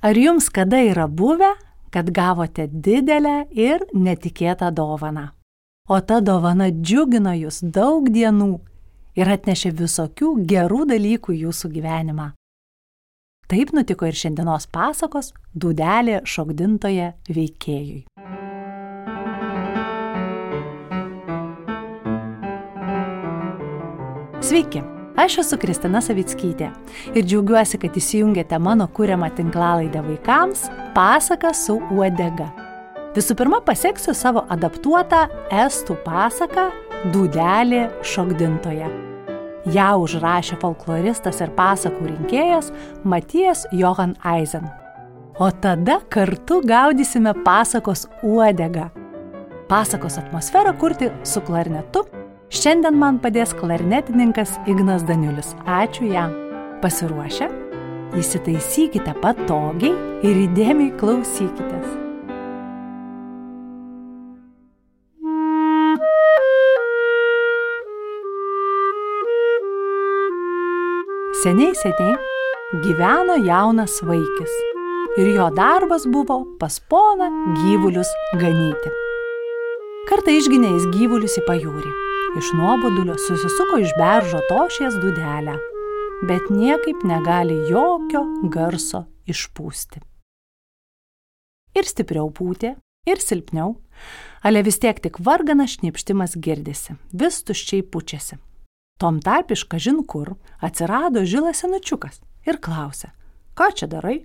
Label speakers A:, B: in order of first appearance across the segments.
A: Ar jums kada yra buvę, kad gavote didelę ir netikėtą dovaną? O ta dovana džiugino jūs daug dienų ir atnešė visokių gerų dalykų jūsų gyvenimą. Taip nutiko ir šiandienos pasakos Dudelė šokdintoje veikėjui. Sveiki, aš esu Kristina Savickytė ir džiaugiuosi, kad įsijungėte mano kūriamą tinklalaidę vaikams Pasaka su uodega. Visų pirma, pasieksiu savo adaptuotą estų pasaką Dudelė šokdintoje. Ja užrašė folkloristas ir pasakų rinkėjas Matijas Johan Eisen. O tada kartu gaudysime pasakos uodegą. Pasakos atmosferą kurti su klarnetu Šiandien man padės klarnetininkas Ignas Daniulis. Ačiū jam. Pasiruošę? Įsitaisykite patogiai ir įdėmiai klausykitės. Seniai seniai gyveno jaunas vaikis ir jo darbas buvo pas poną gyvulius ganyti. Kartą išginė jis gyvulius į pajūrį iš nuobodulio susisuko iš beržo tošies dudelę, bet niekaip negali jokio garso išpūsti. Ir stipriau pūtė, ir silpniau, ale vis tiek tik varganas šnipštimas girdisi, vis tuščiai pučiasi. Tom tarp iš kažin kur atsirado žilas senučiukas ir klausė, ką čia darai?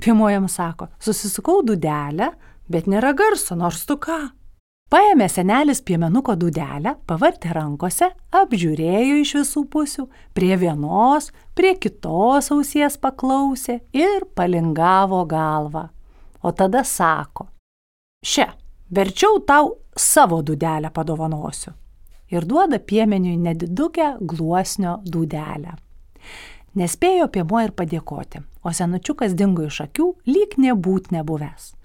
A: Pirmojam sako, susisukau dudelę, bet nėra garso, nors tu ką. Paėmė senelis piemenuko dudelę, pavartė rankose, apžiūrėjo iš visų pusių, prie vienos, prie kitos ausies paklausė ir palingavo galvą. O tada sako, šia, verčiau tau savo dudelę padovanosiu. Ir duoda piemeniui nedidukę gluosnio dudelę. Nespėjo piemuo ir padėkoti, o senučiukas dingo iš akių, lyg nebūt nebuvęs.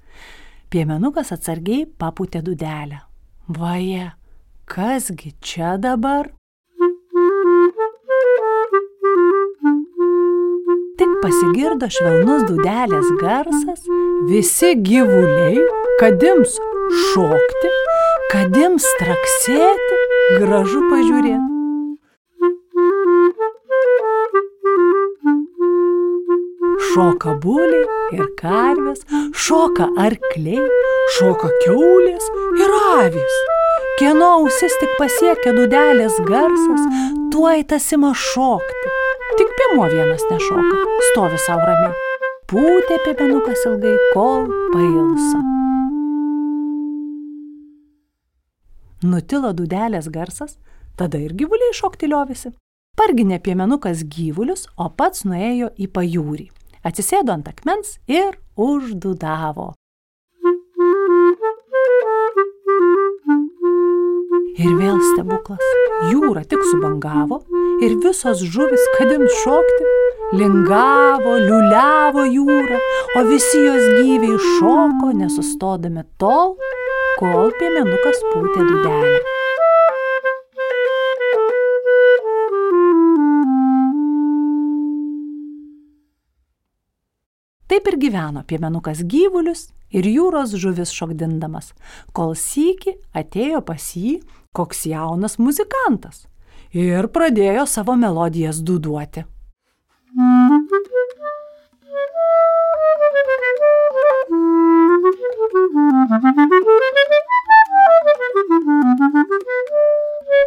A: Piemenukas atsargiai papūtė dudelę. Vaje, kasgi čia dabar? Tik pasigirdo švelnus dudelės garsas, visi gyvuliai, kadims šokti, kadims traksėti, gražu pažiūrėti. Šoka buliai ir karvės, šoka arkliai, šoka keulės ir avys. Kieno ausis tik pasiekia dudelės garsas, tuoj tas ima šokti. Tik pimo vienas nešoka, stovi savo ramiai. Pūtė piemenukas ilgai, kol pailsa. Nutilo dudelės garsas, tada ir gyvuliai šokti liovėsi. Parginė piemenukas gyvulius, o pats nuėjo į pajūrį atsisėdo ant akmens ir uždudavo. Ir vėl stebuklas. Jūra tik subangavo ir visos žuvis, kadim šokti, lingavo, liuliavo jūrą, o visi jos gyviai šoko, nesustodami tol, kol piemenukas pūtė dudelę. Taip ir gyveno piemenukas gyvulius ir jūros žuvis šokdindamas, kol sykį atėjo pas jį koks jaunas muzikantas ir pradėjo savo melodijas duduoti.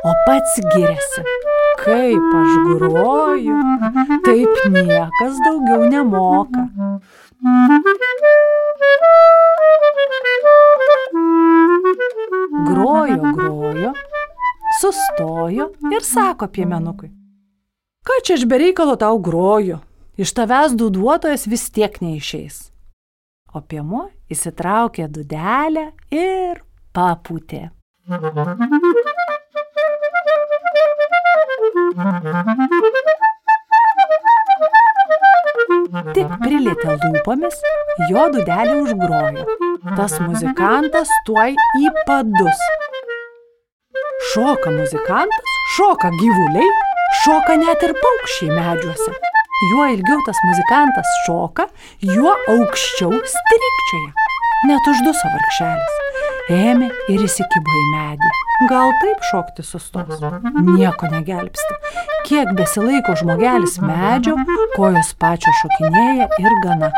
A: O pats giriasi, kaip aš groju, taip niekas daugiau nemoka. Grojo, grojo, sustojo ir sako piemenukui. Ką čia aš bereikalo tau groju? Iš tavęs duduotojas vis tiek neišeis. O piemuo įsitraukė dudelę ir papūtė. Tik prilėtė lūpomis, jo dudelį užgrojo. Tas muzikantas tuoj į padus. Šoka muzikantas, šoka gyvuliai, šoka net ir paukščiai medžiuose. Juo ilgiau tas muzikantas šoka, juo aukščiau strikčioja. Net užduso vargšelis. Ėmė ir įsikibo į medį. Gal taip šokti sustos? Nieko negelbsti. Kiek besilaiko žmogelis medžio, kojos pačio šokinėja ir gana.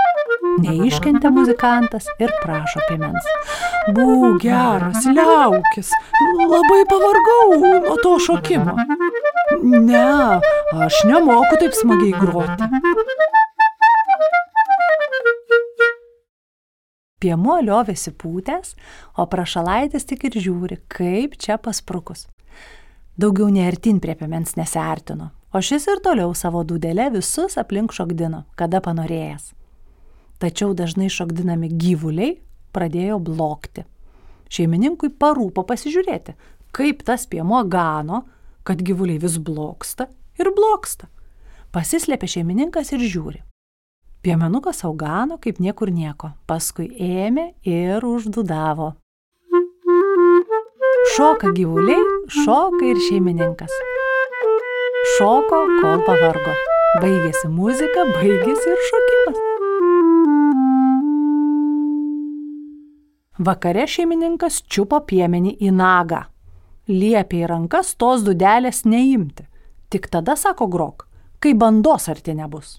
A: Neiškentė muzikantas ir prašo piemens. Būk geras, liaukis, labai pavargau nuo to šokimo. Ne, aš nemoku taip smagiai groti. Piemuo liovėsi pūtęs, o prašalaitis tik ir žiūri, kaip čia pasprukus. Daugiau neartin prie piemens nesiartino, o šis ir toliau savo dūdelę visus aplink šokdino, kada panorėjęs. Tačiau dažnai šokdinami gyvuliai pradėjo blokti. Šeimininkui parūpo pasižiūrėti, kaip tas piemuo gano, kad gyvuliai vis bloksta ir bloksta. Pasislėpė šeimininkas ir žiūri. Piemenukas augano kaip niekur nieko, paskui ėmė ir uždudavo. Šoka gyvuliai, šoka ir šeimininkas. Šoko, kol pavargo. Baigėsi muzika, baigėsi ir šokimas. Vakare šeimininkas čiupo piemenį į nagą. Liepė į rankas tos dudelės neimti. Tik tada sako grok, kai bandos arti nebus.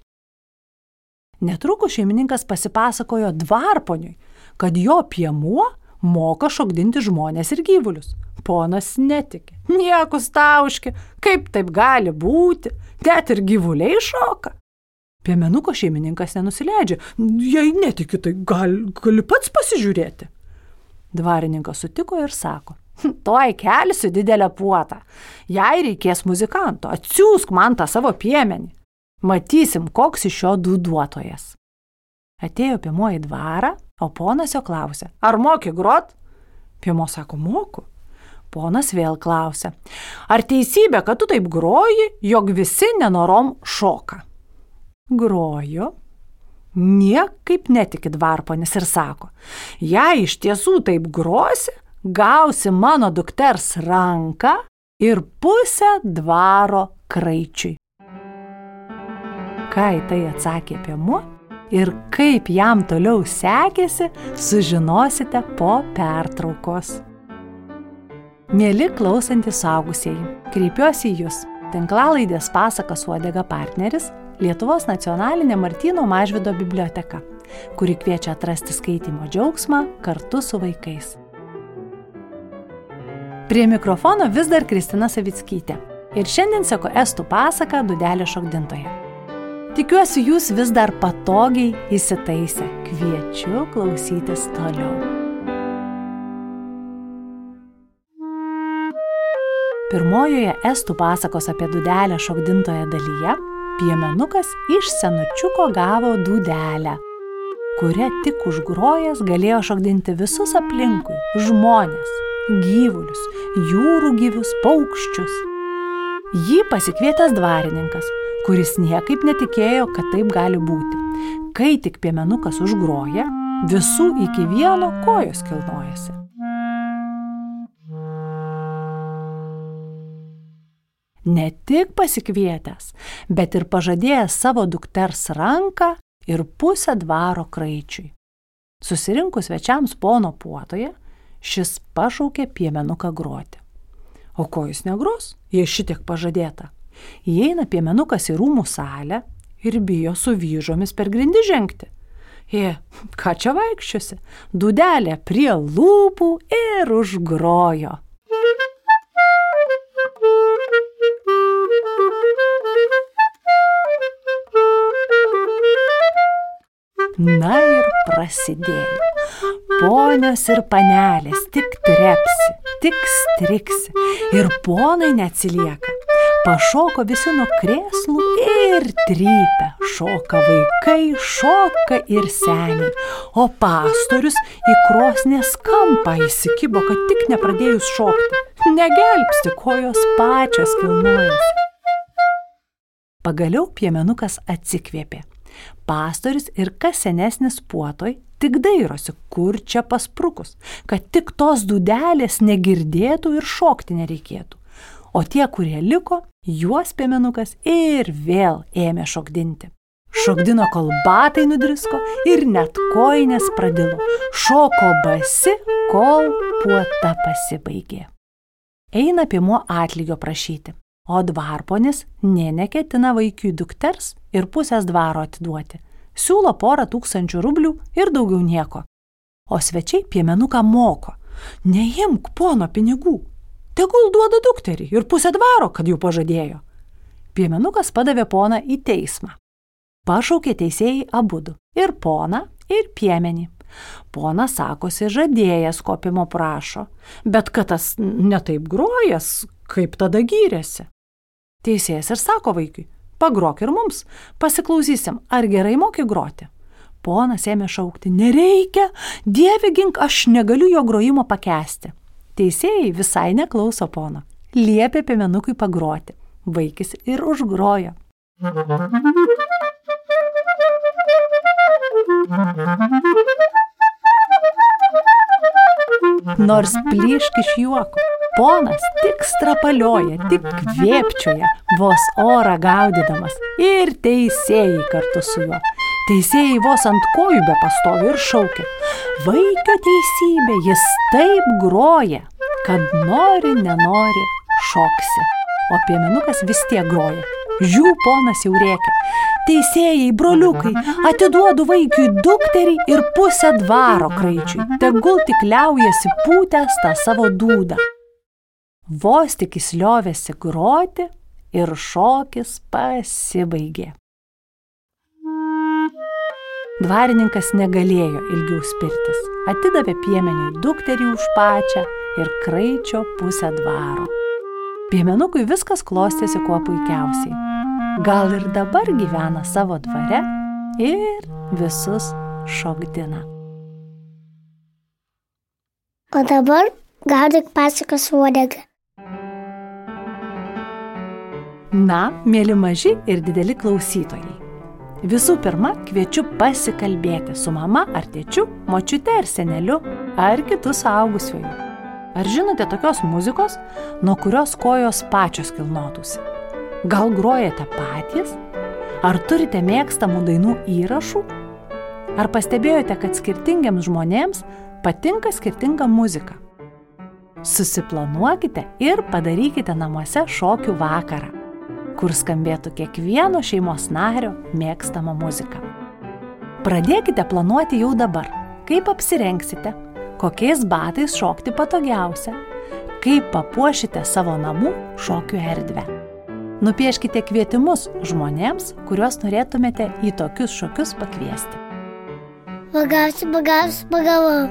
A: Netrukus šeimininkas pasipasakojo dvarponiui, kad jo piemuo moka šokdinti žmonės ir gyvulius. Ponas netikė. Niekus tauški, kaip taip gali būti, net ir gyvuliai šoka. Piemenuko šeimininkas nenusileidžia. Jei netiki, tai gal, gali pats pasižiūrėti. Dvarininkas sutiko ir sako. Hm, Tuoj kelsiu didelę puotą. Jei reikės muzikanto, atsiųsk man tą savo piemenį. Matysim, koks iš jo duduotojas. Atėjo piemuo į dvarą, o ponas jo klausė, ar moki grot? Piemuo sako, moku. Ponas vėl klausė, ar teisybė, kad tu taip groji, jog visi nenorom šoka? Groju. Niekaip netiki dvarponis ir sako, jei iš tiesų taip grosi, gausi mano dukters ranką ir pusę dvaro kraičiui į tai atsakė piemuo ir kaip jam toliau sekėsi, sužinosite po pertraukos. Mėly klausantys saugusieji, kreipiuosi į Jūs. Tinklalaidės pasakas uodega partneris Lietuvos nacionalinė Martino Mažvido biblioteka, kuri kviečia atrasti skaitimo džiaugsmą kartu su vaikais. Prie mikrofono vis dar Kristina Savickytė. Ir šiandien seko estų pasaka Dudelė šokdintoje. Tikiuosi, jūs vis dar patogiai įsitaisę. Kviečiu klausytis toliau. Pirmojoje estų pasakos apie dudelę šokdintoje dalyje piemenukas iš senučiuko gavo dudelę, kurią tik užgrojęs galėjo šokdinti visus aplinkui - žmonės, gyvulius, jūrų gyvius, paukščius. Jį pasikvietęs dvarininkas kuris niekaip netikėjo, kad taip gali būti. Kai tik piemenukas užgroja, visų iki vieno kojos kilnojasi. Ne tik pasikvietęs, bet ir pažadėjęs savo dukters ranką ir pusę dvaro kraičiui. Susirinkus svečiams pono puotoje, šis pašaukė piemenuką groti. O ko jis negros, jei šitiek pažadėta? Įeina piemenukas į rūmų salę ir bijo su vyžomis per grindį žengti. Jie, ką čia vaikščiosi? Dudelė prie lūpų ir užgrojo. Na ir prasidėjo. Ponios ir panelės tik trepsi, tik striksi ir ponai neatsilieka. Pašoko visi nuo krėslų ir trypia. Šoka vaikai, šoka ir seniai. O pastorius į krosnės kampą įsikibo, kad tik nepradėjus šokti. Negelbsti, kojos pačios kilnojasi. Pagaliau piemenukas atsikvėpė. Pastorius ir kas senesnis puotoj tik dairosi, kur čia pasprukus, kad tik tos dudelės negirdėtų ir šokti nereikėtų o tie, kurie liko, juos piemenukas ir vėl ėmė šokdinti. Šokdino, kol batai nudrisko ir net koinės pradilo. Šoko basi, kol puota pasibaigė. Eina piemuo atlygio prašyti, o dvarponis nė neketina vaikiui dukters ir pusės dvaro atiduoti. Siūlo porą tūkstančių rublių ir daugiau nieko. O svečiai piemenuką moko. Neimk pono pinigų, tegul duoda dukterį ir pusę dvaro, kad jau pažadėjo. Piemenukas padavė poną į teismą. Pašaukė teisėjai abudu - ir poną, ir piemenį. Ponas sakosi žadėjęs kopimo prašo, bet kad tas netaip grojas, kaip tada gyrėsi. Teisėjas ir sako vaikui, pagrok ir mums, pasiklausysim, ar gerai moki groti. Ponas ėmė šaukti, nereikia, dieve gink, aš negaliu jo grojimo pakesti. Teisėjai visai neklauso pono, liepė piemenukui pagroti. Vaikis ir užgrojo. Nors plyšk iš juoko, ponas tik strapalioja, tik kvėpčioja, vos orą gaudydamas ir teisėjai kartu su juo. Teisėjai vos ant kojų be pastovi ir šaukia. Vaikio teisybė, jis taip groja, kad nori, nenori, šoksi. O piemenukas vis tiek groja. Žiū, ponas jau rėkia. Teisėjai, broliukai, atiduodu vaikiui dukterį ir pusę dvaro kraičiui. Tegul tik liaujasi pūtęs tą savo dūdą. Vos tik įsliovėsi groti ir šokis pasibaigė. Dvarininkas negalėjo ilgiau spirtis. Atidavė piemeniui dukterį už pačią ir kraičio pusę dvaro. Piemenukui viskas klostėsi kuo puikiausiai gal ir dabar gyvena savo dvare ir visus šokdina.
B: O dabar gaudyk pasakos uodegą.
A: Na, mėly maži ir dideli klausytojai. Visų pirma, kviečiu pasikalbėti su mama ar tėčiu, močiute ar seneliu, ar kitų suaugusiuoju. Ar žinote tokios muzikos, nuo kurios kojos pačios kilnotųsi? Gal grojate patys? Ar turite mėgstamų dainų įrašų? Ar pastebėjote, kad skirtingiams žmonėms patinka skirtinga muzika? Susiplanuokite ir padarykite namuose šokių vakarą, kur skambėtų kiekvieno šeimos nario mėgstama muzika. Pradėkite planuoti jau dabar, kaip apsirengsite, kokiais batais šokti patogiausia, kaip papuošite savo namų šokių erdvę. Nupieškite kvietimus žmonėms, kuriuos norėtumėte į tokius šokius pakviesti.
B: Pagausiu, pagausiu, pagavau.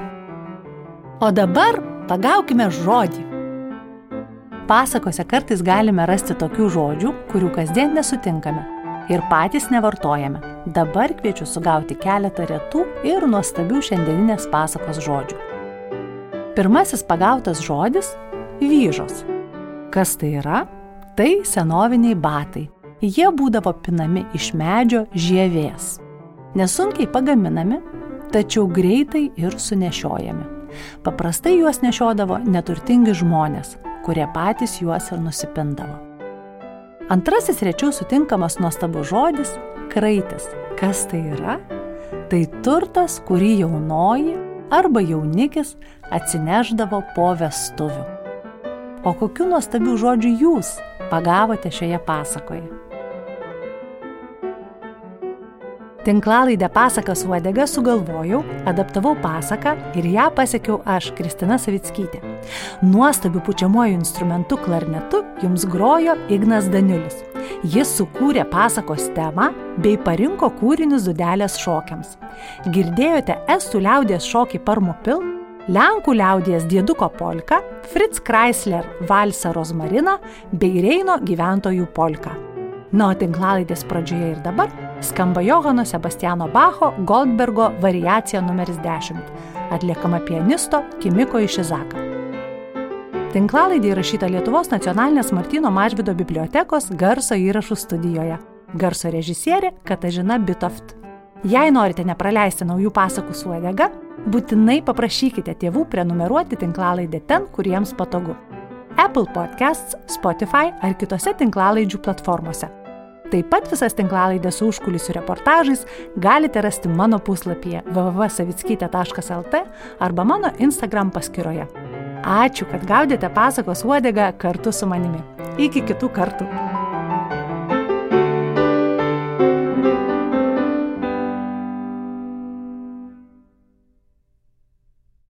A: O dabar pagaukime žodį. Pasakose kartais galime rasti tokių žodžių, kurių kasdien nesutinkame ir patys nevartojame. Dabar kviečiu sugauti keletą retų ir nuostabių šiandieninės pasakos žodžių. Pirmasis pagautas žodis - vyžos. Kas tai yra? Tai senoviniai batai. Jie būdavo pinami iš medžio žievės. Nesunkiai pagaminami, tačiau greitai ir sunešiojami. Paprastai juos nešiodavo neturtingi žmonės, kurie patys juos ir nusipindavo. Antrasis rečiau sutinkamas nuostabus žodis - kraitis. Kas tai yra? Tai turtas, kurį jaunoji arba jaunikis atsineždavo po vestuvių. O kokiu nuostabiu žodžiu jūs pagavote šioje pasakoje. Tinklalaidę pasakas uodega sugalvojau, adaptavau pasaką ir ją pasiekiau aš, Kristina Savickytė. Nuostabiu pučiamuoju instrumentu klarnetu jums grojo Ignas Daniulis. Jis sukūrė pasakos temą bei parinko kūrinius dudelės šokiams. Girdėjote estų liaudės šokį Parmupil, Lenkų liaudies dieduko polka, Fritz Chrysler valsą rozmariną bei Reino gyventojų polka. Na, o tinklalaidės pradžioje ir dabar skamba Johano Sebastiano Bacho Goldbergo variacija numeris 10, atliekama pianisto Kimiko Išizaka. Tinklalaidė įrašyta Lietuvos nacionalinės Martino Mažvido bibliotekos garso įrašų studijoje. Garso režisierė Katažina Bitoft. Jei norite nepraleisti naujų pasakų su uodega, būtinai paprašykite tėvų prenumeruoti tinklalaidę ten, kur jiems patogu. Apple Podcasts, Spotify ar kitose tinklalaidžių platformose. Taip pat visas tinklalaidės su užkulisių reportažais galite rasti mano puslapyje www.savickytė.lt arba mano Instagram paskyroje. Ačiū, kad gaudėte pasakos uodegą kartu su manimi. Iki kitų kartų.